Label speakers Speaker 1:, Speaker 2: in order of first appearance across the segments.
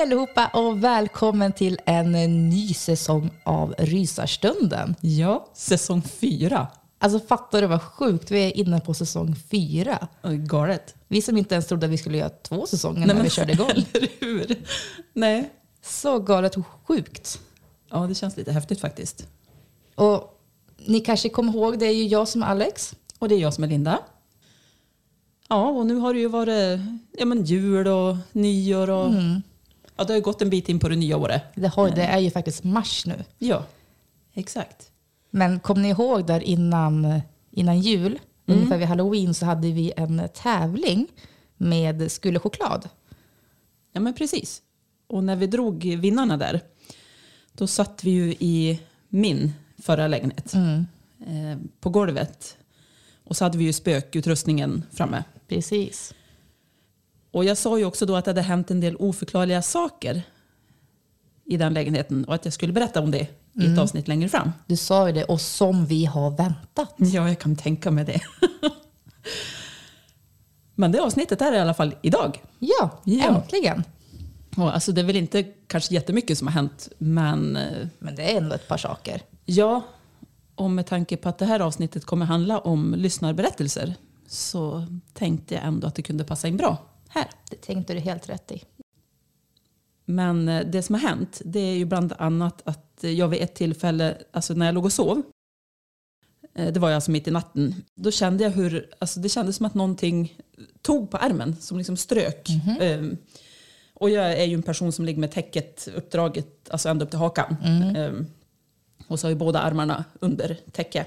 Speaker 1: Hej allihopa och välkommen till en ny säsong av Rysarstunden.
Speaker 2: Ja, säsong fyra.
Speaker 1: Alltså fattar du vad sjukt, vi är inne på säsong fyra.
Speaker 2: Oj, Galet.
Speaker 1: Vi som inte ens trodde att vi skulle göra två säsonger när vi körde igång.
Speaker 2: Eller hur? Nej.
Speaker 1: Så galet och sjukt.
Speaker 2: Ja, det känns lite häftigt faktiskt.
Speaker 1: Och ni kanske kommer ihåg, det är ju jag som är Alex.
Speaker 2: Och det är jag som är Linda. Ja, och nu har det ju varit ja, men jul och nyår och... Ja, det har ju gått en bit in på det nya året.
Speaker 1: Det, har, det är ju faktiskt mars nu.
Speaker 2: Ja, exakt.
Speaker 1: Men kom ni ihåg där innan, innan jul, ungefär vid halloween, så hade vi en tävling med Skulle choklad.
Speaker 2: Ja, men precis. Och när vi drog vinnarna där, då satt vi ju i min förra lägenhet. Eh, på golvet. Och så hade vi ju spökutrustningen framme.
Speaker 1: Precis.
Speaker 2: Och jag sa ju också då att det hade hänt en del oförklarliga saker i den lägenheten och att jag skulle berätta om det i ett avsnitt längre fram.
Speaker 1: Du sa ju det, och som vi har väntat.
Speaker 2: Ja, jag kan tänka mig det. Men det avsnittet är i alla fall idag.
Speaker 1: Ja,
Speaker 2: Ja.
Speaker 1: äntligen.
Speaker 2: Och alltså, det är väl inte kanske jättemycket som har hänt, men eh,
Speaker 1: Men det är ändå ett par saker.
Speaker 2: ja, och med tanke på att det här avsnittet kommer handla om lyssnarberättelser så tänkte jag ändå att det kunde passa in bra här.
Speaker 1: Det tänkte du helt rätt i.
Speaker 2: Men eh, det som har hänt, det är ju bland annat att jag vid ett tillfälle, alltså när jag låg och sov, eh, det var ju alltså mitt i natten, då kände jag hur, alltså det kändes som att någonting tog på ärmen, som liksom strök. Ehm, och jag är ju en person som ligger med täcket uppdraget, alltså ända upp till hakan. Ehm, och så har jag båda armarna under täcke.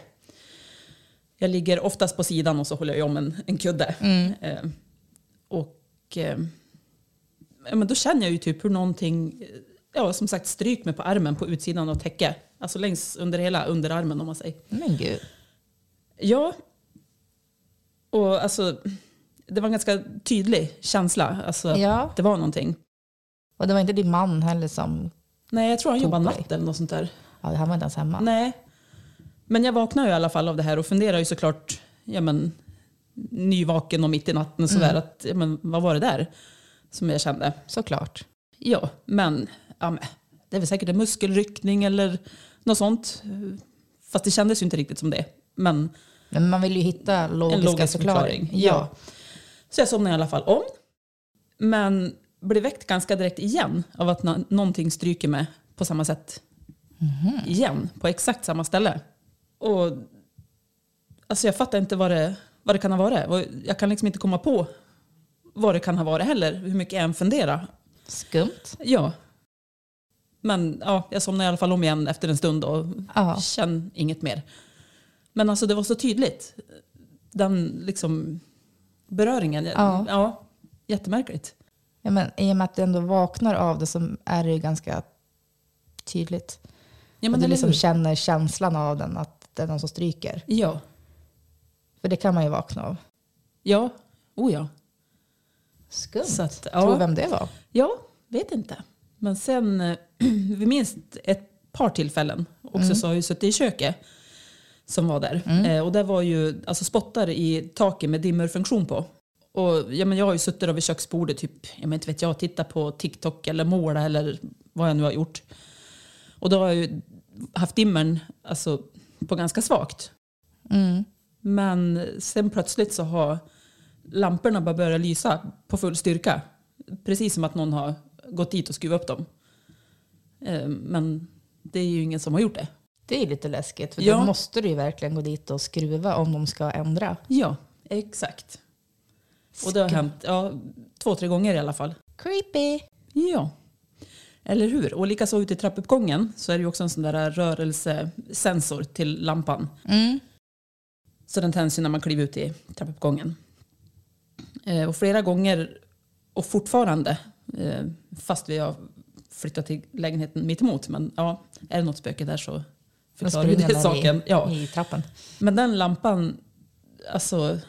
Speaker 2: Jag ligger oftast på sidan och så håller jag om en, en kudde. Ehm, och ja, men då känner jag ju typ hur någonting, eh, ja som sagt stryk mig på armen på utsidan av täcke. Alltså längs under hela underarmen om man säger.
Speaker 1: Men gud.
Speaker 2: Ja. Och alltså, det var en ganska tydlig känsla. Alltså,
Speaker 1: Ja.
Speaker 2: det var någonting.
Speaker 1: Och det var inte din man heller som...
Speaker 2: Nej, jag tror han
Speaker 1: dig.
Speaker 2: natt eller något sånt där.
Speaker 1: Ja, han var inte ens hemma.
Speaker 2: Nej. Men jag vaknar ju i alla fall av det här och funderar ju såklart, ja men, nyvaken och mitt i natten sådär, att, ja men vad var det där som jag kände?
Speaker 1: Såklart.
Speaker 2: Ja, men, ja, men det är väl säkert en muskelryckning eller något sånt. Fast det kändes ju inte riktigt som det. Men
Speaker 1: Men man vill ju hitta logiska
Speaker 2: en logisk
Speaker 1: förklaring.
Speaker 2: förklaring. Ja. Så jag somnade i alla fall om. Men blev väckt ganska direkt igen av att nå- någonting stryker mig på samma sätt Igen, på exakt samma ställe. Och alltså jag fattar inte vad det, vad det kan ha varit. Jag kan liksom inte komma på vad det kan ha varit heller, hur mycket jag än funderar.
Speaker 3: Skumt.
Speaker 2: Ja. Men ja, jag somnade i alla fall om igen efter en stund och
Speaker 3: Ja.
Speaker 2: kände inget mer. Men alltså det var så tydligt. Den liksom beröringen.
Speaker 3: Ja.
Speaker 2: ja jättemärkligt.
Speaker 3: Ja, men I och med att du ändå vaknar av det så är det ju ganska tydligt.
Speaker 2: Ja,
Speaker 3: och
Speaker 2: men
Speaker 3: du liksom känner känslan av den, att det är någon som stryker.
Speaker 2: Ja.
Speaker 3: För det kan man ju vakna av.
Speaker 2: Ja. Oh ja.
Speaker 3: Skumt.
Speaker 2: Så att,
Speaker 3: Tror
Speaker 2: ja.
Speaker 3: vem det var?
Speaker 2: Ja, vet inte. Men sen eh, vid minst ett par tillfällen också så har jag suttit i köket som var där. Eh, och där var ju alltså spottar i taket med dimmerfunktion på. Och ja, men jag har ju suttit vid köksbordet typ, jag men inte vet jag, tittat på TikTok eller måla eller vad jag nu har gjort. Och då har jag ju haft dimmern alltså, på ganska svagt.
Speaker 3: Mm.
Speaker 2: Men sen plötsligt så har lamporna bara börjat lysa på full styrka. Precis som att någon har gått dit och skruvat upp dem. Eh, Men det är ju ingen som har gjort det.
Speaker 3: Det är lite läskigt. För
Speaker 2: Ja.
Speaker 3: då måste du ju verkligen gå dit och skruva om de ska ändra.
Speaker 2: Ja, exakt. Och det har hänt ja, två, tre gånger i alla fall.
Speaker 3: Creepy.
Speaker 2: Ja, eller hur? Och likaså ute i trappuppgången så är det ju också en sån där rörelsesensor till lampan.
Speaker 3: Mm.
Speaker 2: Så den tänds ju när man kliver ut i trappuppgången. Eh, och flera gånger, och fortfarande, eh, fast vi har flyttat till lägenheten mitt emot, men ja, är det något spöke där så förklarar ju det saken.
Speaker 3: i,
Speaker 2: Ja.
Speaker 3: i trappen.
Speaker 2: Men den lampan alltså,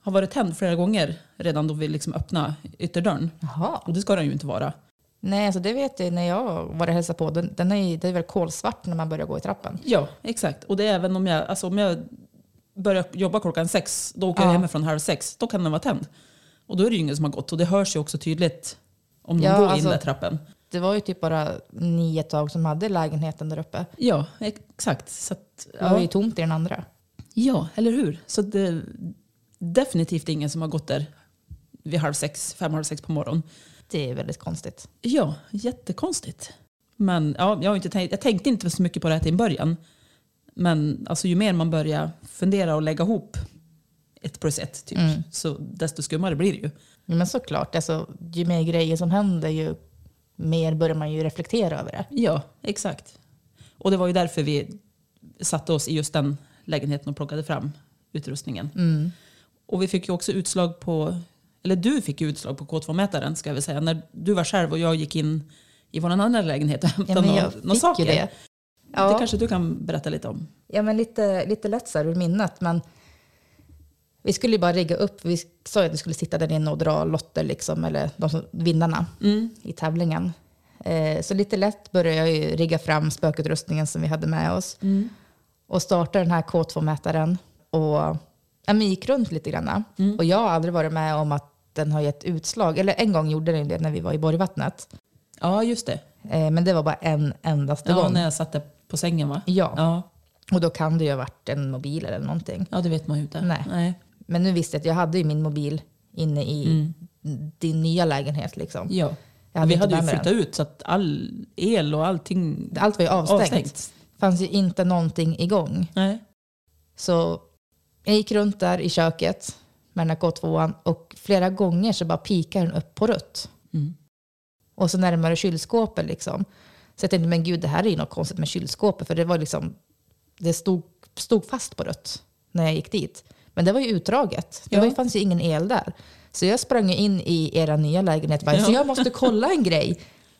Speaker 2: har varit tänd flera gånger redan då vi liksom öppnade ytterdörren.
Speaker 3: Jaha.
Speaker 2: Och det ska den ju inte vara.
Speaker 3: Nej, alltså det vet jag när jag var och hälsade på. Den, den är, det är väl kolsvart när man börjar gå i trappen.
Speaker 2: Ja, exakt. Och det är även om jag, alltså om jag börjar jobba klockan sex, då åker jag
Speaker 3: Ja.
Speaker 2: hemifrån halv sex, då kan den vara tänd. Och då är det ju ingen som har gått. Och det hörs ju också tydligt om de
Speaker 3: Ja,
Speaker 2: går
Speaker 3: alltså-
Speaker 2: in där trappen.
Speaker 3: Det var ju typ bara ni ett tag som hade lägenheten där uppe.
Speaker 2: Ja, exakt. Så att,
Speaker 3: Det var ju
Speaker 2: ja.
Speaker 3: tomt i den andra.
Speaker 2: ja, eller hur? Så det är definitivt ingen som har gått där vid halv sex, fem, halv sex på morgonen.
Speaker 3: Det är väldigt konstigt.
Speaker 2: Ja, jättekonstigt. Men ja, jag, har inte tänkt, jag tänkte inte så mycket på det här till en början. Men alltså, ju mer man börjar fundera och lägga ihop ett plus ett, typ, så desto skummare blir det ju.
Speaker 3: Ja, Men såklart, alltså, ju mer grejer som händer ju mer börjar man ju reflektera över det.
Speaker 2: Ja, exakt. Och det var ju därför vi satte oss i just den lägenheten och plockade fram utrustningen. Och vi fick ju också utslag på, eller du fick ju utslag på K2-mätaren ska jag väl säga, när du var själv och jag gick in i vår andra lägenhet och hämtade
Speaker 3: Ja,
Speaker 2: några, saker.
Speaker 3: ju det.
Speaker 2: Det
Speaker 3: Ja,
Speaker 2: kanske du kan berätta lite om.
Speaker 3: ja men lite, lite lätt så här ur minnet. Men vi skulle ju bara rigga upp. Vi sa ju att vi skulle sitta där inne och dra lotter, liksom, eller de som, vinnarna i tävlingen. Eh, så lite lätt började jag ju rigga fram spökutrustningen som vi hade med oss. Och starta den här K2-mätaren. Och ja, men gick runt lite grann. Och jag har aldrig varit med om att den har gett utslag. Eller en gång gjorde den det när vi var i Borgvattnet.
Speaker 2: Ja, just det.
Speaker 3: Eh, men det var bara en endaste
Speaker 2: Ja,
Speaker 3: gång.
Speaker 2: när jag satt där på sängen va?
Speaker 3: Ja.
Speaker 2: ja.
Speaker 3: Och då kan det ju ha varit en mobil eller någonting.
Speaker 2: Ja, det vet man ju inte.
Speaker 3: Nej.
Speaker 2: Nej.
Speaker 3: Men nu visste jag att jag hade ju min mobil inne i din nya lägenhet. Liksom.
Speaker 2: Ja.
Speaker 3: Hade
Speaker 2: vi hade ju flyttat ut så att all el och allting
Speaker 3: Allt var ju avstängt.
Speaker 2: avstängt.
Speaker 3: Fanns ju inte någonting igång.
Speaker 2: Nej.
Speaker 3: Så jag gick runt där i köket med den här K2 och flera gånger så bara pikade den upp på rött.
Speaker 2: Mm.
Speaker 3: Och så närmare kylskåpet liksom. Så jag tänkte, men gud det här är ju något konstigt med kylskåpet. För det var liksom, det stod, stod fast på rött när jag gick dit. Men det var ju utdraget. Det var, fanns ju ingen el där. Så jag sprang in i era nya lägenhet. Bara,
Speaker 2: Ja.
Speaker 3: Så jag måste kolla en grej.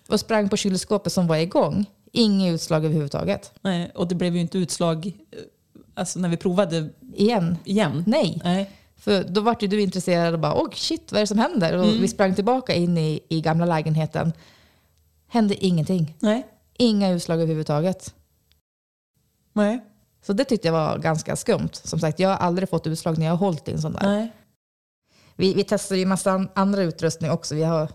Speaker 3: Och sprang på kylskåpet som var igång. Inget utslag överhuvudtaget.
Speaker 2: Nej. Och det blev ju inte utslag eh, alltså när vi provade
Speaker 3: Igen.
Speaker 2: igen.
Speaker 3: Nej.
Speaker 2: Nej.
Speaker 3: För då vart ju du intresserad och bara, åh shit, vad är det som händer? Och
Speaker 2: Mm.
Speaker 3: vi sprang tillbaka in i, i gamla lägenheten. Hände ingenting.
Speaker 2: Nej.
Speaker 3: Inga utslag överhuvudtaget.
Speaker 2: Nej.
Speaker 3: Så det tyckte jag var ganska skumt. Som sagt, jag har aldrig fått utslag när jag har hållit i en sån där.
Speaker 2: Nej.
Speaker 3: Vi, vi testade ju massa an- andra utrustning också. Vi har,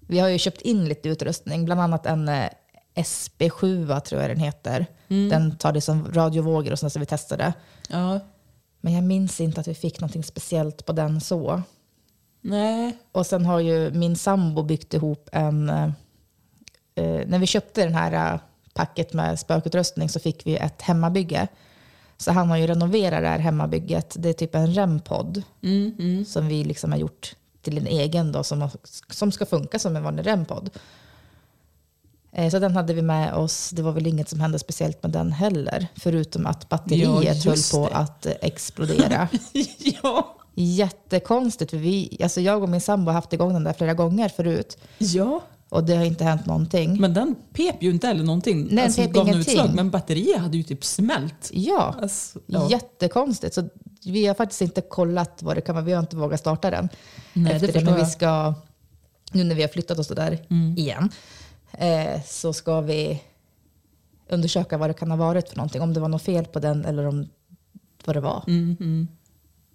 Speaker 3: vi har ju köpt in lite utrustning, bland annat en eh, SB7 tror jag den heter.
Speaker 2: Mm.
Speaker 3: Den tar det som radiovågor och sånt som vi testade.
Speaker 2: Ja.
Speaker 3: Men jag minns inte att vi fick någonting speciellt på den så.
Speaker 2: Nej.
Speaker 3: Och sen har ju min sambo byggt ihop en... Eh, när vi köpte den här eh,
Speaker 1: packet med spökutrustning så fick vi ett hemmabygge. Så han har ju renoverat det här hemmabygget. Det är typ en REM-podd som vi liksom har gjort till en egen då, som, som ska funka som en vanlig REM-podd. Eh, Så den hade vi med oss. Det var väl inget som hände speciellt med den heller. Förutom att batteriet
Speaker 2: Ja,
Speaker 1: höll på
Speaker 2: det.
Speaker 1: att explodera.
Speaker 2: ja.
Speaker 1: Jättekonstigt. För vi, alltså jag och min sambo har haft igång den där flera gånger förut.
Speaker 2: ja.
Speaker 1: Och det har inte hänt någonting.
Speaker 2: Men den pep ju inte heller någonting.
Speaker 1: den
Speaker 2: alltså,
Speaker 1: pep
Speaker 2: gav
Speaker 1: ingenting.
Speaker 2: utslag, men batteriet hade ju typ smält.
Speaker 1: Ja,
Speaker 2: Alltså, ja.
Speaker 1: jättekonstigt. Så vi har faktiskt inte kollat vad det kan vara. Vi har inte vågat starta den.
Speaker 2: Nej,
Speaker 1: efter
Speaker 2: det
Speaker 1: det, men vi ska, nu när vi har flyttat oss där igen, eh, så ska vi undersöka vad det kan ha varit för någonting. Om det var något fel på den eller om vad det var.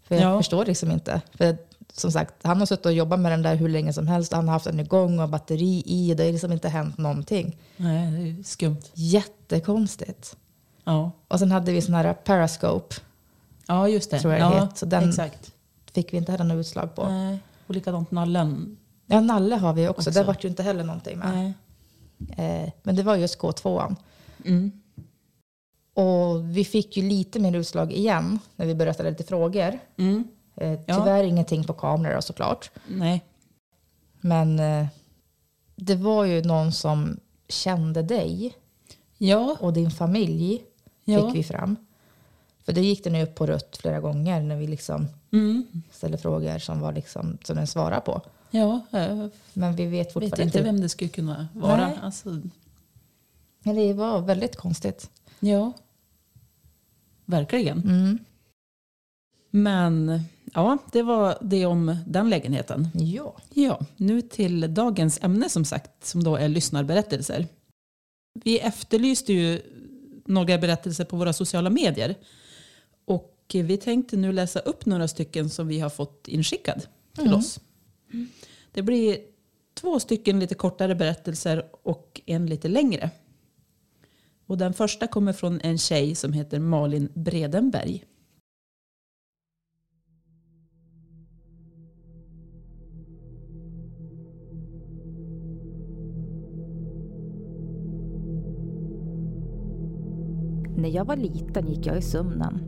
Speaker 1: För jag
Speaker 2: Ja.
Speaker 1: förstår liksom inte. För som sagt, han har suttit och jobbat med den där hur länge som helst. Han har haft den igång och batteri i. Det har liksom inte hänt någonting.
Speaker 2: Nej, det är skumt.
Speaker 1: Jättekonstigt.
Speaker 2: Ja.
Speaker 1: Och sen hade vi sån här Periscope.
Speaker 2: ja, just det.
Speaker 1: Tror jag det
Speaker 2: ja,
Speaker 1: heter. Så den-
Speaker 2: Exakt.
Speaker 1: Fick vi inte heller något utslag på.
Speaker 2: Nej. Och likadant nallen.
Speaker 1: Ja, Nalle har vi också.
Speaker 2: Också.
Speaker 1: Det vart ju inte heller någonting med. Eh, men det var just K2.
Speaker 2: Mm.
Speaker 1: Och vi fick ju lite mer utslag igen när vi började ställa lite frågor.
Speaker 2: Mm.
Speaker 1: Eh,
Speaker 2: Ja.
Speaker 1: tyvärr ingenting på kameror såklart.
Speaker 2: Nej.
Speaker 1: Men eh, det var ju någon som kände dig
Speaker 2: Ja.
Speaker 1: och din familj
Speaker 2: Ja.
Speaker 1: fick vi fram. För det gick den ju upp på rött flera gånger när vi liksom
Speaker 2: Mm.
Speaker 1: ställde frågor som, var liksom, som den svarade på.
Speaker 2: Ja, jag
Speaker 1: Men vi vet
Speaker 2: vet
Speaker 1: fortfarande
Speaker 2: inte
Speaker 1: inte.
Speaker 2: vem det skulle kunna vara.
Speaker 1: Nej.
Speaker 2: Alltså,
Speaker 1: det var väldigt konstigt.
Speaker 2: ja. Verkligen.
Speaker 1: Mm.
Speaker 2: Men ja, det var det om den lägenheten.
Speaker 1: Ja.
Speaker 2: Ja, nu till dagens ämne som sagt, som då är lyssnarberättelser. Vi efterlyste ju några berättelser på våra sociala medier. Och vi tänkte nu läsa upp några stycken som vi har fått inskickad till oss. Det blir två stycken lite kortare berättelser och en lite längre. Och den första kommer från en tjej som heter Malin Bredenberg.
Speaker 3: När jag var liten gick jag i sömnen.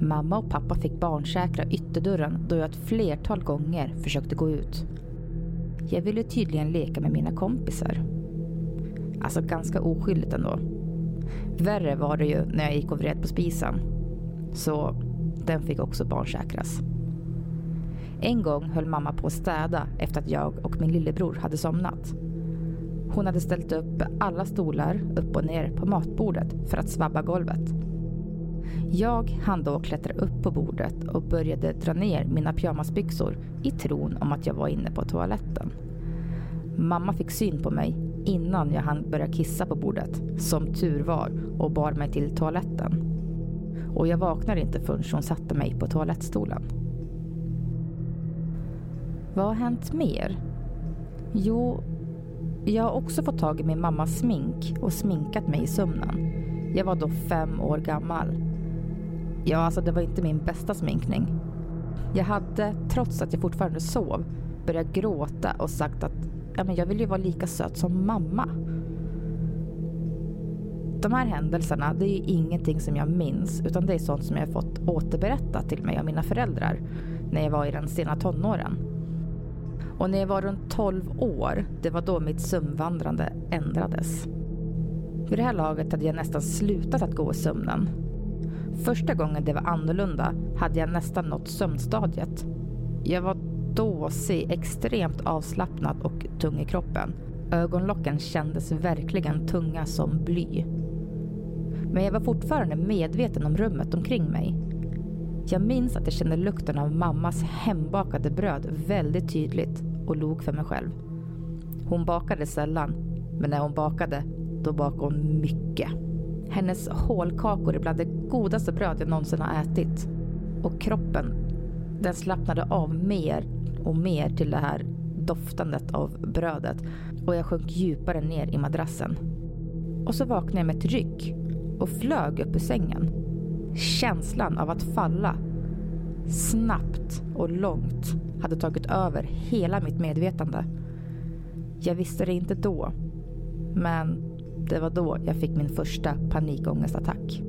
Speaker 3: Mamma och pappa fick barnsäkra ytterdörren då jag ett flertal gånger försökte gå ut. Jag ville tydligen leka med mina kompisar. Alltså ganska oskyldigt ändå. Värre var det ju när jag gick och vred på spisen. Så den fick också barnsäkras. En gång höll mamma på att städa efter att jag och min lillebror hade somnat. Hon hade ställt upp alla stolar upp och ner på matbordet för att svabba golvet. Jag hann då klättra upp på bordet och började dra ner mina pyjamasbyxor i tron om att jag var inne på toaletten. Mamma fick syn på mig innan jag hann börja kissa på bordet, som tur var, och bar mig till toaletten. Och jag vaknade inte förrän hon satte mig på toalettstolen. Vad har hänt mer? Jo, jag har också fått tag i min mammas smink och sminkat mig i sömnen. Jag var då fem år gammal. Ja, alltså det var inte min bästa sminkning. Jag hade, trots att jag fortfarande sov, börjat gråta och sagt att ja, men jag vill ju vara lika söt som mamma. De här händelserna, det är ju ingenting som jag minns utan det är sånt som jag har fått återberättat till mig av mina föräldrar när jag var i den sena tonåren. Och när jag var runt 12 år, det var då mitt sömnvandrande ändrades. Vid det här laget hade jag nästan slutat att gå i sömnen. Första gången det var annorlunda hade jag nästan nått sömnstadiet. Jag var dåsig, extremt avslappnad och tung i kroppen. Ögonlocken kändes verkligen tunga som bly. Men jag var fortfarande medveten om rummet omkring mig. Jag minns att jag kände lukten av mammas hembakade bröd väldigt tydligt och log för mig själv. Hon bakade sällan, men när hon bakade, då bakade hon mycket. Hennes hålkakor är bland det godaste bröd jag någonsin har ätit. Och kroppen, den slappnade av mer och mer till det här doftandet av brödet. Och jag sjönk djupare ner i madrassen. Och så vaknade jag med ett ryck och flög upp ur sängen. Känslan av att falla snabbt och långt hade tagit över hela mitt medvetande. Jag visste det inte då, men Det var då jag fick min första panikångestattack.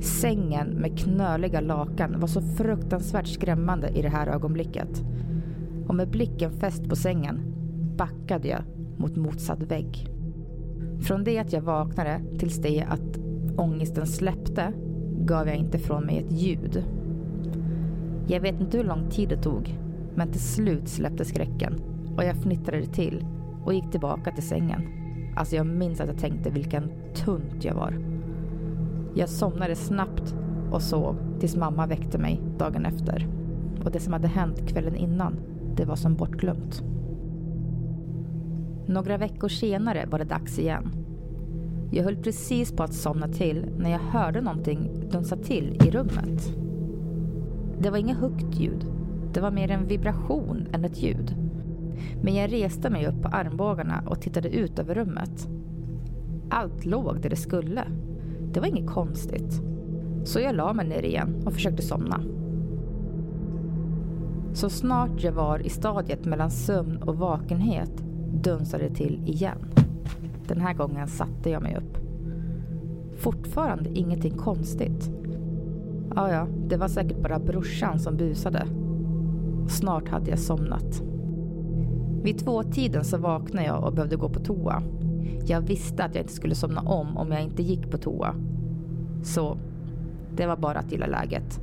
Speaker 3: Sängen med knöliga lakan var så fruktansvärt skrämmande i det här ögonblicket. Och med blicken fäst på sängen backade jag mot motsatt vägg. Från det att jag vaknade tills det att ångesten släppte gav jag inte från mig ett ljud. Jag vet inte hur lång tid det tog, men till slut släppte skräcken och jag fnittrade till och gick tillbaka till sängen. Alltså jag minns att jag tänkte vilken tunt jag var. Jag somnade snabbt och sov tills mamma väckte mig dagen efter. Och det som hade hänt kvällen innan, det var som bortglömt. Några veckor senare var det dags igen. Jag höll precis på att somna till när jag hörde någonting dunsa till i rummet. Det var inget högt ljud. Det var mer en vibration än ett ljud. Men jag reste mig upp på armbågarna och tittade ut över rummet. Allt låg där det skulle. Det var inget konstigt. Så jag la mig ner igen och försökte somna. Så snart jag var i stadiet mellan sömn och vakenhet dunsade det till igen. Den här gången satte jag mig upp. Fortfarande ingenting konstigt. Ja, ja, det var säkert bara brorsan som busade. Snart hade jag somnat. Vid tvåtiden så vaknade jag och behövde gå på toa. Jag visste att jag inte skulle somna om om jag inte gick på toa. Så det var bara att gilla läget.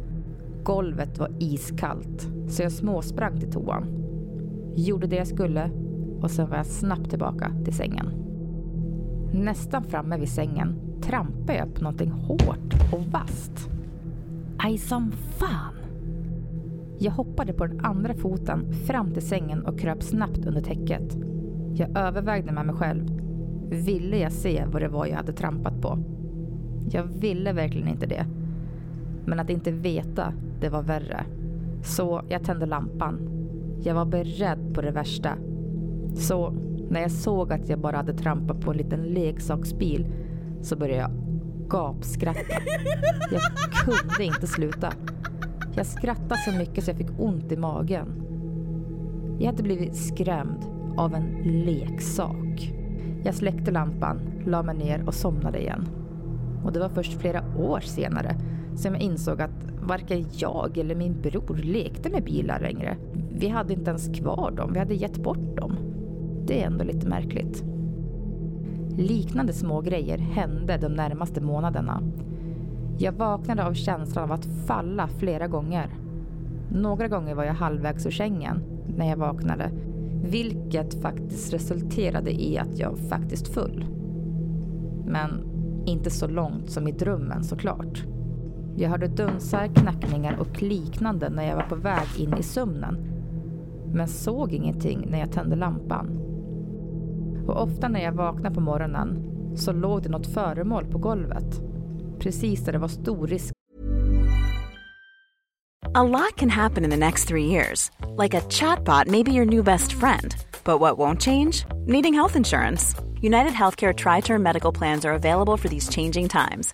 Speaker 3: Golvet var iskallt, så jag småsprang till toan. Gjorde det jag skulle och sen var jag snabbt tillbaka till sängen. Nästan framme vid sängen trampade jag på någonting hårt och vasst. Aj som fan! Jag hoppade på den andra foten fram till sängen och kröp snabbt under täcket. Jag övervägde med mig själv. Ville jag se vad det var jag hade trampat på? Jag ville verkligen inte det. Men att inte veta, det var värre. Så jag tände lampan. Jag var beredd på det värsta. Så när jag såg att jag bara hade trampat på en liten leksaksbil så började jag gapskratta. Jag kunde inte sluta. Jag skrattade så mycket så jag fick ont i magen. Jag hade blivit skrämd av en leksak. Jag släckte lampan, la mig ner och somnade igen. Och det var först flera år senare som jag insåg att varken jag eller min bror lekte med bilar längre. Vi hade inte ens kvar dem, vi hade gett bort dem. Det är ändå lite märkligt. Liknande små grejer hände de närmaste månaderna. Jag vaknade av känslan av att falla flera gånger. Några gånger var jag halvvägs ur sängen när jag vaknade, vilket faktiskt resulterade i att jag faktiskt föll. Men inte så långt som i drömmen såklart. Jag hörde dunsar, knackningar och liknande när jag var på väg in i sömnen. Men såg ingenting när jag tände lampan. Och ofta när jag vaknade på morgonen så låg det något föremål på golvet. Precis där det var stor risk
Speaker 4: A lot can happen in the next three years. Like a chatbot may be your new best friend. But what won't change? Needing health insurance. United Healthcare Tri Term Medical Plans are available for these changing times.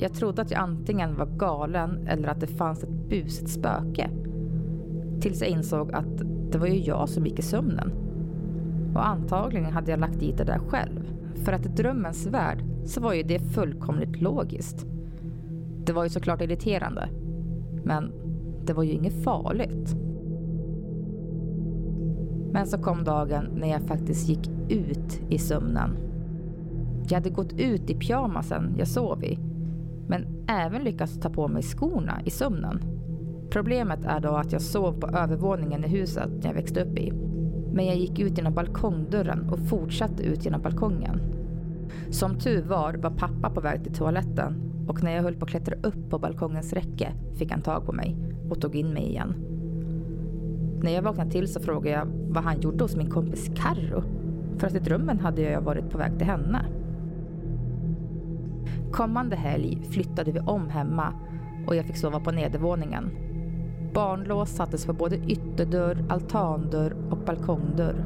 Speaker 3: Jag trodde att jag antingen var galen eller att det fanns ett busigt spöke. Tills jag insåg att det var ju jag som gick i sömnen. Och antagligen hade jag lagt dit det där själv. För att i drömmens värld så var ju det fullkomligt logiskt. Det var ju såklart irriterande. Men det var ju inget farligt. Men så kom dagen när jag faktiskt gick ut i sömnen. Jag hade gått ut i pyjamasen jag sov i även lyckats ta på mig skorna i sömnen. Problemet är då att jag sov på övervåningen i huset jag växte upp i. Men jag gick ut genom balkongdörren och fortsatte ut genom balkongen. Som tur var var pappa på väg till toaletten och när jag höll på att klättra upp på balkongens räcke fick han tag på mig och tog in mig igen. När jag vaknade till så frågade jag vad han gjorde hos min kompis Carro. För att i drömmen hade jag varit på väg till henne. Kommande helg flyttade vi om hemma och jag fick sova på nedervåningen. Barnlås sattes på både ytterdörr, altandörr och balkongdörr.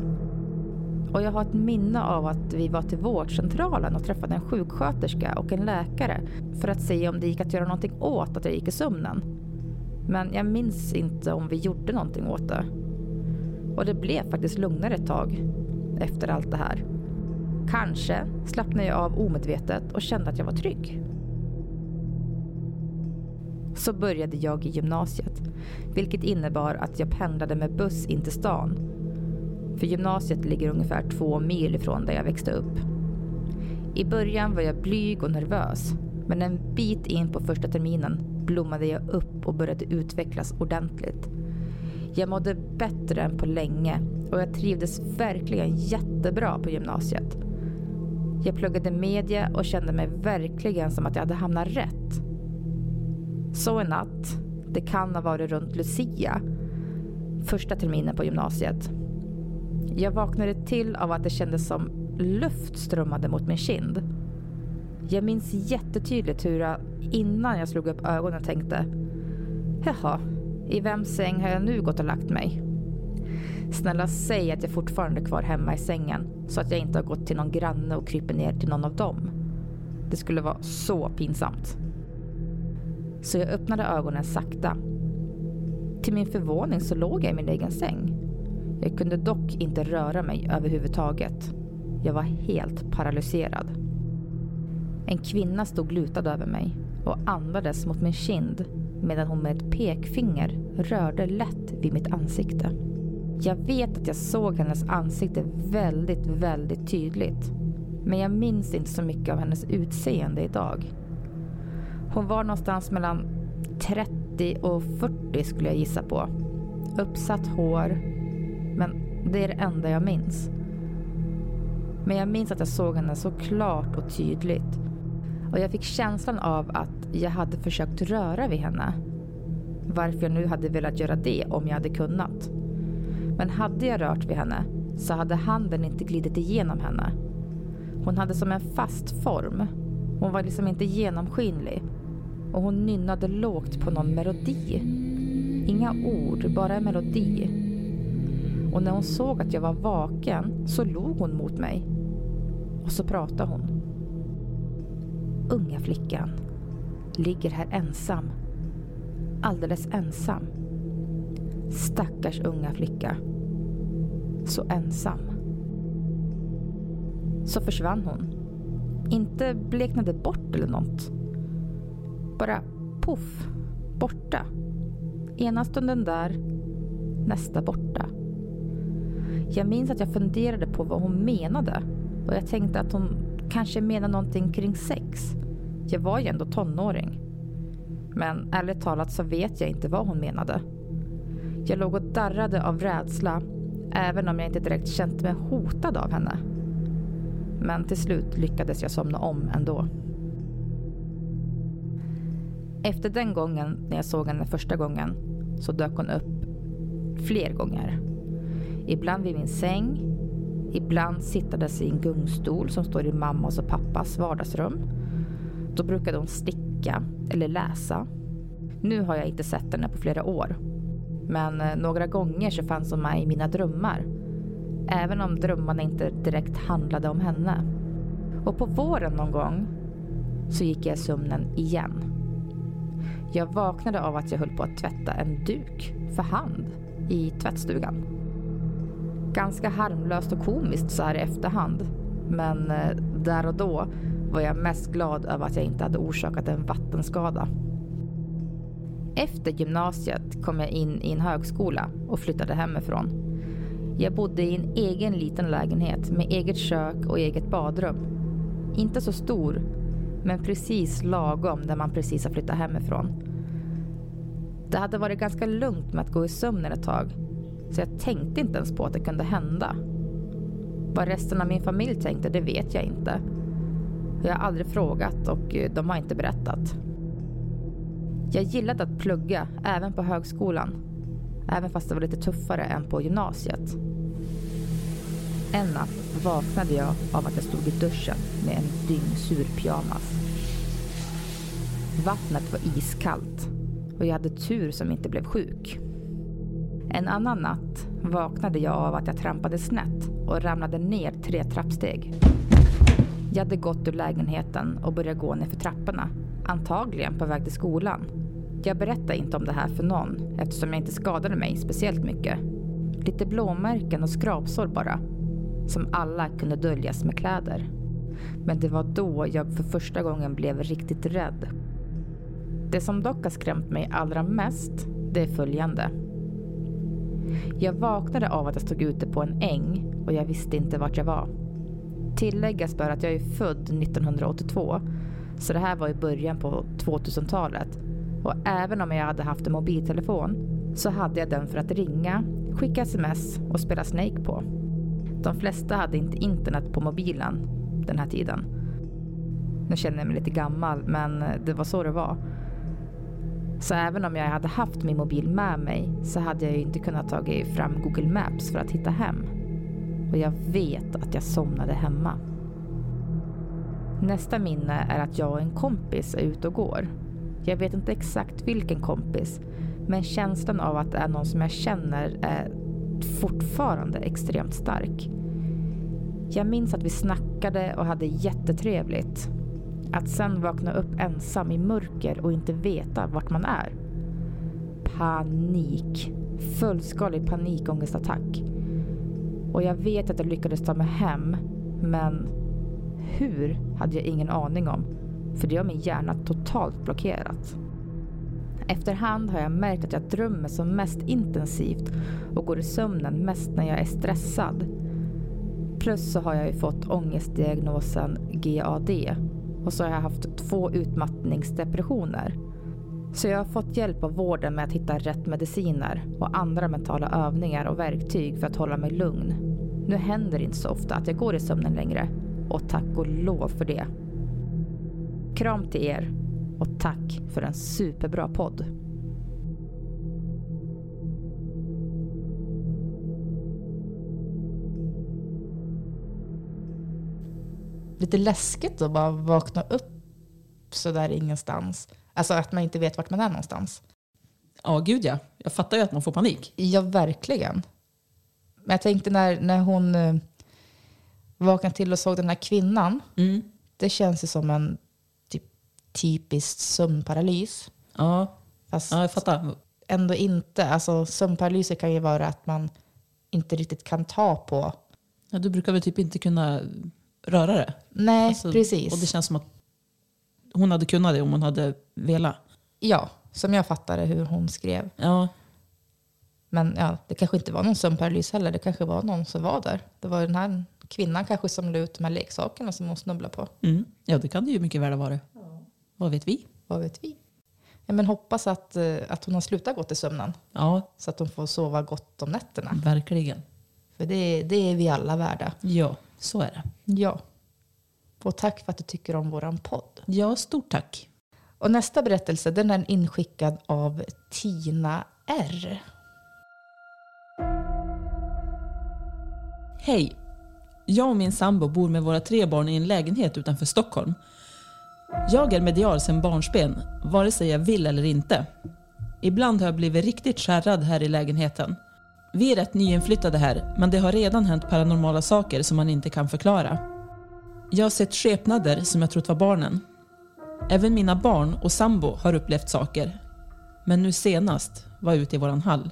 Speaker 3: Och jag har ett minne av att vi var till vårdcentralen och träffade en sjuksköterska och en läkare för att se om det gick att göra någonting åt att jag gick i sömnen. Men jag minns inte om vi gjorde någonting åt det. Och det blev faktiskt lugnare ett tag efter allt det här. Kanske slappnade jag av omedvetet och kände att jag var trygg. Så började jag i gymnasiet, vilket innebar att jag pendlade med buss in till stan. För gymnasiet ligger ungefär två mil ifrån där jag växte upp. I början var jag blyg och nervös, men en bit in på första terminen blommade jag upp och började utvecklas ordentligt. Jag mådde bättre än på länge och jag trivdes verkligen jättebra på gymnasiet. Jag pluggade media och kände mig verkligen som att jag hade hamnat rätt. Så en natt, det kan ha varit runt Lucia, första terminen på gymnasiet. Jag vaknade till av att det kändes som luft strömmade mot min kind. Jag minns jättetydligt hur jag innan jag slog upp ögonen tänkte Jaha, i vems säng har jag nu gått och lagt mig? Snälla säg att jag fortfarande är kvar hemma i sängen så att jag inte har gått till någon granne och kryper ner till någon av dem. Det skulle vara så pinsamt. Så jag öppnade ögonen sakta. Till min förvåning så låg jag i min egen säng. Jag kunde dock inte röra mig överhuvudtaget. Jag var helt paralyserad. En kvinna stod lutad över mig och andades mot min kind medan hon med ett pekfinger rörde lätt vid mitt ansikte. Jag vet att jag såg hennes ansikte väldigt, väldigt tydligt. Men jag minns inte så mycket av hennes utseende idag. Hon var någonstans mellan 30 och 40 skulle jag gissa på. Uppsatt hår. Men det är det enda jag minns. Men jag minns att jag såg henne så klart och tydligt. Och jag fick känslan av att jag hade försökt röra vid henne. Varför jag nu hade velat göra det om jag hade kunnat. Men hade jag rört vid henne så hade handen inte glidit igenom henne. Hon hade som en fast form. Hon var liksom inte genomskinlig. Och hon nynnade lågt på någon melodi. Inga ord, bara en melodi. Och när hon såg att jag var vaken så log hon mot mig. Och så pratade hon. Unga flickan ligger här ensam. Alldeles ensam. Stackars unga flicka. Så ensam. Så försvann hon. Inte bleknade bort eller något. Bara poff, borta. Ena stunden där, nästa borta. Jag minns att jag funderade på vad hon menade och jag tänkte att hon kanske menade någonting kring sex. Jag var ju ändå tonåring. Men ärligt talat så vet jag inte vad hon menade. Jag låg och darrade av rädsla, även om jag inte direkt känt mig hotad av henne. Men till slut lyckades jag somna om ändå. Efter den gången, när jag såg henne första gången, så dök hon upp fler gånger. Ibland vid min säng, ibland sittandes i en gungstol som står i mammas och pappas vardagsrum. Då brukade hon sticka eller läsa. Nu har jag inte sett henne på flera år men eh, några gånger så fanns hon med i mina drömmar. Även om drömmarna inte direkt handlade om henne. Och på våren någon gång så gick jag i sömnen igen. Jag vaknade av att jag höll på att tvätta en duk för hand i tvättstugan. Ganska harmlöst och komiskt så här i efterhand. Men eh, där och då var jag mest glad över att jag inte hade orsakat en vattenskada. Efter gymnasiet kom jag in i en högskola och flyttade hemifrån. Jag bodde i en egen liten lägenhet med eget kök och eget badrum. Inte så stor, men precis lagom där man precis har flyttat hemifrån. Det hade varit ganska lugnt med att gå i sömnen ett tag. Så jag tänkte inte ens på att det kunde hända. Vad resten av min familj tänkte, det vet jag inte. Jag har aldrig frågat och eh, de har inte berättat. Jag gillade att plugga, även på högskolan. Även fast det var lite tuffare än på gymnasiet. En natt vaknade jag av att jag stod i duschen med en dyngsur pyjamas. Vattnet var iskallt och jag hade tur som inte blev sjuk. En annan natt vaknade jag av att jag trampade snett och ramlade ner tre trappsteg. Jag hade gått ur lägenheten och börjat gå ner för trapporna, antagligen på väg till skolan. Jag berättade inte om det här för någon eftersom jag inte skadade mig speciellt mycket. Lite blåmärken och skrapsår bara, som alla kunde döljas med kläder. Men det var då jag för första gången blev riktigt rädd. Det som dock har skrämt mig allra mest, det är följande. Jag vaknade av att jag stod ute på en äng och jag visste inte vart jag var. Tilläggas bör att jag är född 1982, så det här var i början på 2000-talet. Och även om jag hade haft en mobiltelefon så hade jag den för att ringa, skicka sms och spela Snake på. De flesta hade inte internet på mobilen den här tiden. Nu känner jag mig lite gammal, men eh, det var så det var. Så även om jag hade haft min mobil med mig så hade jag ju inte kunnat ta fram Google Maps för att hitta hem. Och jag vet att jag somnade hemma. Nästa minne är att jag och en kompis är ute och går. Jag vet inte exakt vilken kompis, men känslan av att det är någon som jag känner är fortfarande extremt stark. Jag minns att vi snackade och hade jättetrevligt. Att sen vakna upp ensam i mörker och inte veta vart man är. Panik. Fullskalig panikångestattack. Och jag vet att jag lyckades ta mig hem, men hur hade jag ingen aning om. För det har min hjärna totalt blockerat. Efterhand har jag märkt att jag drömmer som mest intensivt och går i sömnen mest när jag är stressad. Plus så har jag ju fått ångestdiagnosen GAD och så har jag haft två utmattningsdepressioner. Så jag har fått hjälp av vården med att hitta rätt mediciner och andra mentala övningar och verktyg för att hålla mig lugn. Nu händer det inte så ofta att jag går i sömnen längre och tack och lov för det. Kram till er och tack för en superbra podd.
Speaker 1: Lite läskigt att bara vakna upp sådär ingenstans. Alltså att man inte vet vart man är någonstans.
Speaker 2: Ja, gud ja. Jag fattar ju att man får panik.
Speaker 1: Ja, verkligen. Men jag tänkte när, när hon eh, vaknade till och såg den här kvinnan.
Speaker 2: Mm.
Speaker 1: Det känns ju som en typ, typisk sömnparalys.
Speaker 2: Ja.
Speaker 1: Fast
Speaker 2: ja, jag fattar.
Speaker 1: ändå inte. Alltså, sömnparalyser kan ju vara att man inte riktigt kan ta på.
Speaker 2: Ja, du brukar väl typ inte kunna röra det?
Speaker 1: Nej,
Speaker 2: Alltså,
Speaker 1: precis.
Speaker 2: Och det känns som att hon hade kunnat det om hon hade velat.
Speaker 1: Ja, som jag fattade hur hon skrev.
Speaker 2: Ja,
Speaker 1: Men ja, det kanske inte var någon sömnparalys heller. Det kanske var någon som var där. Det var den här kvinnan kanske som la ut de här leksakerna som hon snubblade på.
Speaker 2: mm. ja det kan det ju mycket väl ha varit. Vad vet vi?
Speaker 1: Vad vet vi? Ja, men hoppas att, eh, att hon har slutat gå till sömnen.
Speaker 2: Ja,
Speaker 1: Så att hon får sova gott om nätterna.
Speaker 2: verkligen.
Speaker 1: För det, det är vi alla värda.
Speaker 2: Ja, så är det.
Speaker 1: Ja. Och tack för att du tycker om våran podd.
Speaker 2: Ja, stort tack.
Speaker 1: Och nästa berättelse den är inskickad av Tina R.
Speaker 2: Hej! Jag och min sambo bor med våra tre barn i en lägenhet utanför Stockholm. Jag är medial sedan barnsben, vare sig jag vill eller inte. Ibland har jag blivit riktigt skärrad här i lägenheten. Vi är rätt nyinflyttade här, men det har redan hänt paranormala saker som man inte kan förklara. Jag har sett skepnader som jag trott var barnen. Även mina barn och sambo har upplevt saker. Men nu senast var jag ute i våran hall.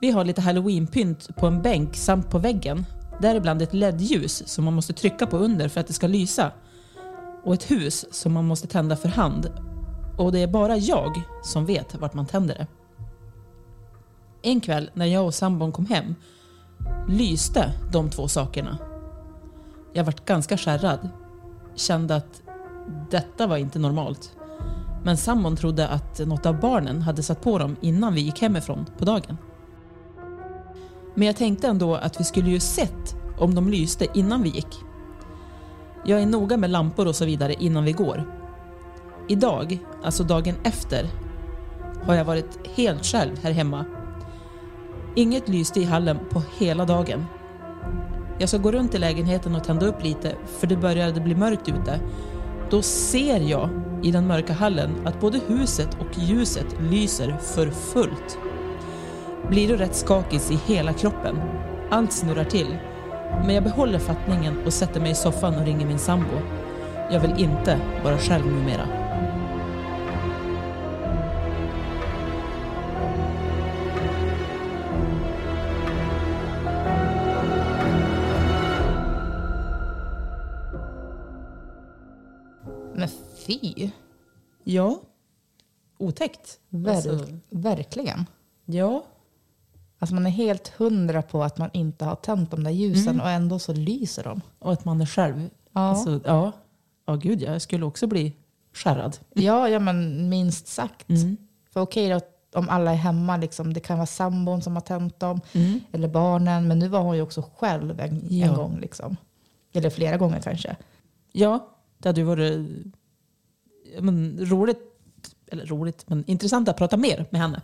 Speaker 2: Vi har lite halloweenpynt på en bänk samt på väggen. Däribland ett LED-ljus som man måste trycka på under för att det ska lysa. Och ett hus som man måste tända för hand. Och det är bara jag som vet vart man tänder det. En kväll när jag och sambon kom hem lyste de två sakerna. Jag vart ganska skärrad. Kände att detta var inte normalt. Men sambon trodde att något av barnen hade satt på dem innan vi gick hemifrån på dagen. Men jag tänkte ändå att vi skulle ju sett om de lyste innan vi gick. Jag är noga med lampor och så vidare innan vi går. Idag, alltså dagen efter, har jag varit helt själv här hemma. Inget lyste i hallen på hela dagen. Jag ska gå runt i lägenheten och tända upp lite för det började bli mörkt ute. Då ser jag i den mörka hallen att både huset och ljuset lyser för fullt. Blir då rätt skakis i hela kroppen. Allt snurrar till. Men jag behåller fattningen och sätter mig i soffan och ringer min sambo. Jag vill inte vara själv numera.
Speaker 3: Men fy.
Speaker 2: Ja. Otäckt.
Speaker 3: Ver-
Speaker 2: Alltså,
Speaker 3: Verkligen.
Speaker 2: ja.
Speaker 3: Alltså man är helt hundra på att man inte har tänt de där ljusen och ändå så lyser de.
Speaker 2: Och att man är själv.
Speaker 3: Ja.
Speaker 2: Alltså, ja. Ja, gud jag skulle också bli skärrad.
Speaker 3: Ja, ja men minst sagt. För okej då, om alla är hemma, liksom, det kan vara sambon som har tänt dem, eller barnen. Men nu var hon ju också själv en,
Speaker 2: Ja.
Speaker 3: en gång. Liksom. Eller flera gånger kanske.
Speaker 2: Ja, det hade ju varit men, roligt, eller roligt, men intressant att prata mer med henne.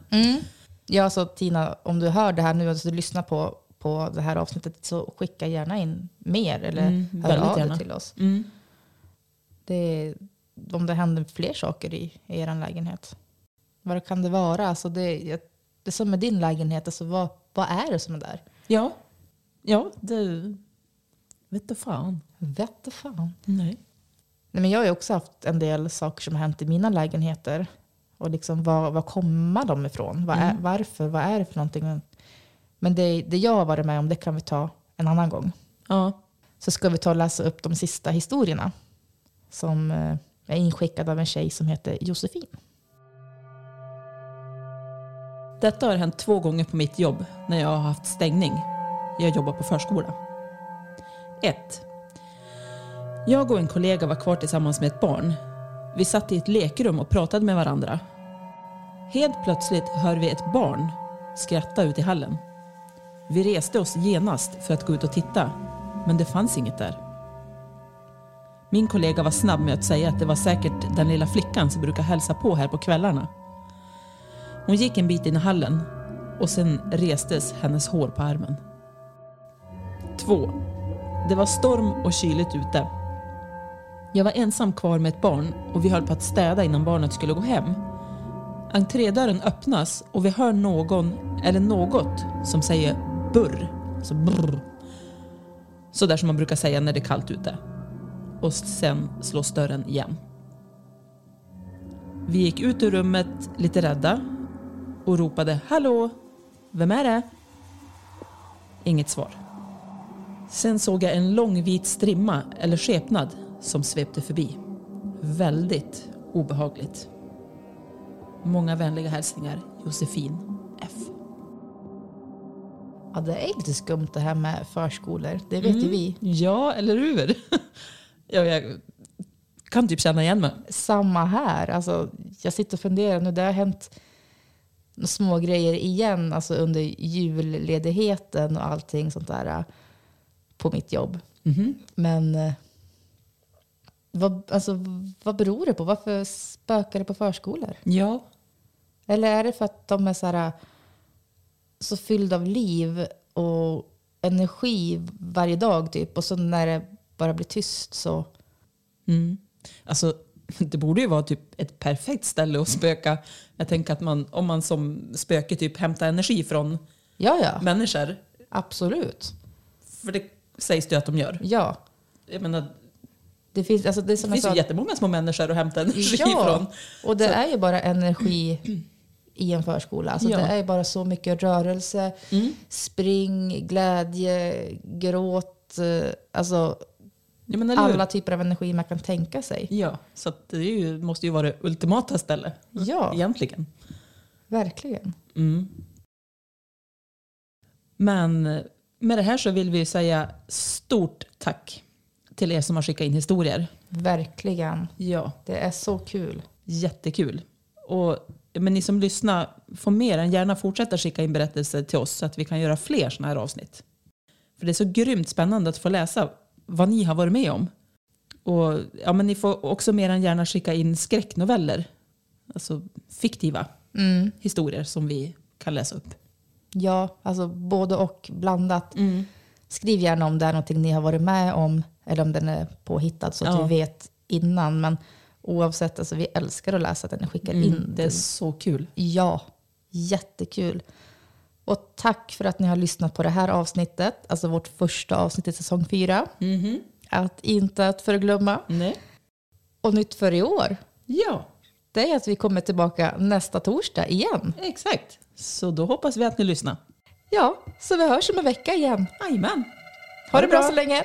Speaker 3: Ja, så Tina, om du hör det här nu och du lyssnar på, på det här avsnittet så skicka gärna in mer eller
Speaker 2: Mm,
Speaker 3: hör av dig till oss.
Speaker 2: Mm.
Speaker 3: Det, om det händer fler saker i, i er lägenhet. Vad kan det vara? Alltså det, det som är din lägenhet, alltså vad, vad är det som är där?
Speaker 2: Ja, ja det vet du fan.
Speaker 3: Vette fan.
Speaker 2: Nej.
Speaker 3: Nej, men jag har ju också haft en del saker som har hänt i mina lägenheter. Och liksom var, var kommer de ifrån? Vad är, varför? Vad är det för någonting? Men det, det jag har varit med om, det kan vi ta en annan gång.
Speaker 2: Ja.
Speaker 3: Så ska vi ta och läsa upp de sista historierna. Som eh, är inskickade av en tjej som heter Josefin.
Speaker 2: Detta har hänt två gånger på mitt jobb när jag har haft stängning. Jag jobbar på förskola. 1. Jag och en kollega var kvar tillsammans med ett barn. Vi satt i ett lekrum och pratade med varandra. Helt plötsligt hör vi ett barn skratta ute i hallen. Vi reste oss genast för att gå ut och titta, men det fanns inget där. Min kollega var snabb med att säga att det var säkert den lilla flickan som brukar hälsa på här på kvällarna. Hon gick en bit in i hallen och sen restes hennes hår på armen. 2. Det var storm och kyligt ute. Jag var ensam kvar med ett barn och vi höll på att städa innan barnet skulle gå hem. Entrédörren öppnas och vi hör någon eller något som säger burr. Alltså brr. Så där som man brukar säga när det är kallt ute. Och sen slås dörren igen. Vi gick ut ur rummet lite rädda och ropade Hallå, vem är det? Inget svar. Sen såg jag en lång vit strimma eller skepnad som svepte förbi. Väldigt obehagligt. Många vänliga hälsningar Josefin F.
Speaker 3: Ja, det är lite skumt det här med förskolor. Det vet ju vi.
Speaker 2: Ja, eller hur? ja, jag kan typ känna igen mig.
Speaker 3: Samma här. Alltså, jag sitter och funderar nu. Det har hänt små grejer igen alltså under julledigheten och allting sånt där äh, på mitt jobb. Men eh, vad, alltså, vad beror det på? Varför spökar det på förskolor?
Speaker 2: Ja,
Speaker 3: Eller är det för att de är så, här, så fyllda av liv och energi varje dag typ och så när det bara blir tyst så...
Speaker 2: Mm. Alltså, det borde ju vara typ ett perfekt ställe att spöka. Jag tänker att man, om man som spöke typ hämtar energi från
Speaker 3: Ja, ja.
Speaker 2: människor.
Speaker 3: Absolut.
Speaker 2: För det sägs det ju att de gör.
Speaker 3: Ja.
Speaker 2: Jag menar,
Speaker 3: Det finns, alltså det, som
Speaker 2: det finns ju jättemånga små människor att hämta energi
Speaker 3: ja,
Speaker 2: från.
Speaker 3: och det är ju bara energi i en förskola. Alltså
Speaker 2: Ja.
Speaker 3: Det är ju bara så mycket rörelse,
Speaker 2: Mm.
Speaker 3: spring, glädje, gråt. eh, Alltså
Speaker 2: Ja,
Speaker 3: alla typer av energi man kan tänka sig.
Speaker 2: Ja, så det ju, måste ju vara det ultimata stället.
Speaker 3: Ja.
Speaker 2: Egentligen.
Speaker 3: Verkligen.
Speaker 2: Mm. Men med det här så vill vi säga stort tack till er som har skickat in historier.
Speaker 3: Verkligen.
Speaker 2: Ja.
Speaker 3: Det är så kul.
Speaker 2: jättekul. Och, men ni som lyssnar får mer än gärna fortsätta skicka in berättelser till oss så att vi kan göra fler sådana här avsnitt. För det är så grymt spännande att få läsa vad ni har varit med om. Och ja, men ni får också mer än gärna skicka in skräcknoveller. Alltså fiktiva
Speaker 3: Mm.
Speaker 2: historier som vi kan läsa upp.
Speaker 3: Ja, alltså både och blandat. Skriv gärna om det är någonting ni har varit med om eller om den är påhittad så att
Speaker 2: Ja.
Speaker 3: vi vet innan. Men oavsett, alltså, vi älskar att läsa att ni skickar
Speaker 2: Mm,
Speaker 3: in.
Speaker 2: det är så kul.
Speaker 3: Ja, jättekul. Och tack för att ni har lyssnat på det här avsnittet, alltså vårt första avsnitt i säsong fyra. Att inte att förglömma.
Speaker 2: Nej.
Speaker 3: Och nytt för i år,
Speaker 2: Ja,
Speaker 3: det är att vi kommer tillbaka nästa torsdag igen.
Speaker 2: exakt. Så då hoppas vi att ni lyssnar.
Speaker 3: Ja, så vi hörs om en vecka igen.
Speaker 2: Jajamän.
Speaker 3: Ha det bra så länge.